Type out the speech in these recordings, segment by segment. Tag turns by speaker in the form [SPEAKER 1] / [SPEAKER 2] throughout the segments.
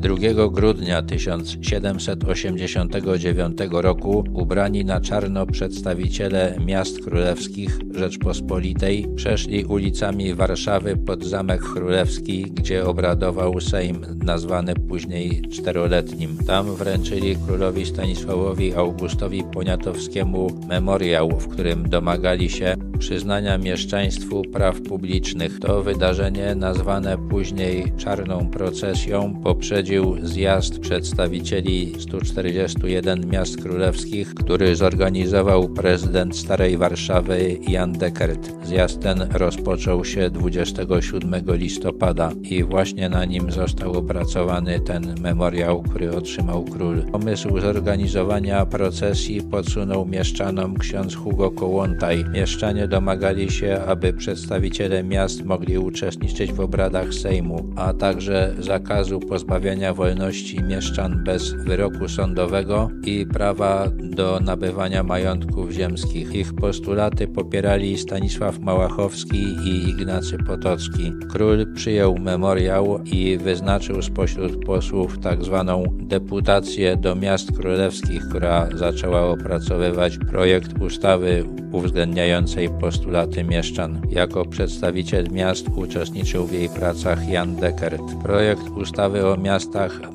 [SPEAKER 1] 2 grudnia 1789 roku ubrani na czarno przedstawiciele miast królewskich Rzeczpospolitej przeszli ulicami Warszawy pod Zamek Królewski, gdzie obradował Sejm nazwany później czteroletnim. Tam wręczyli królowi Stanisławowi Augustowi Poniatowskiemu memoriał, w którym domagali się przyznania mieszczaństwu praw publicznych. To wydarzenie, nazwane później czarną procesją, poprzedził zjazd przedstawicieli 141 miast królewskich, który zorganizował prezydent Starej Warszawy Jan Dekert. Zjazd ten rozpoczął się 27 listopada i właśnie na nim został opracowany ten memoriał, który otrzymał król. Pomysł zorganizowania procesji podsunął mieszczanom ksiądz Hugo Kołłątaj. Mieszczanie domagali się, aby przedstawiciele miast mogli uczestniczyć w obradach Sejmu, a także zakazu pozbawiania wolności mieszczan bez wyroku sądowego i prawa do nabywania majątków ziemskich. Ich postulaty popierali Stanisław Małachowski i Ignacy Potocki. Król przyjął memoriał i wyznaczył spośród posłów tzw. Tak deputację do miast królewskich, która zaczęła opracowywać projekt ustawy uwzględniającej postulaty mieszczan. Jako przedstawiciel miast uczestniczył w jej pracach Jan Dekert. Projekt ustawy o miastach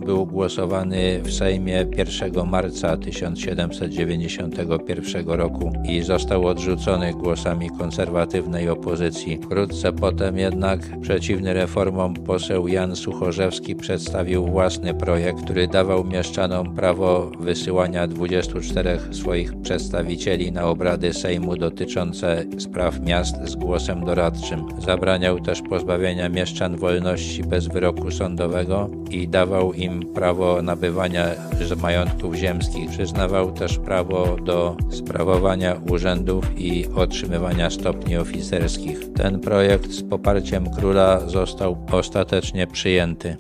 [SPEAKER 1] był głosowany w Sejmie 1 marca 1791 roku i został odrzucony głosami konserwatywnej opozycji. Wkrótce potem jednak przeciwny reformom poseł Jan Suchorzewski przedstawił własny projekt, który dawał mieszczanom prawo wysyłania 24 swoich przedstawicieli na obrady Sejmu dotyczące spraw miast z głosem doradczym. Zabraniał też pozbawienia mieszczan wolności bez wyroku sądowego i dawał im prawo nabywania majątków ziemskich. Przyznawał też prawo do sprawowania urzędów i otrzymywania stopni oficerskich. Ten projekt z poparciem króla został ostatecznie przyjęty.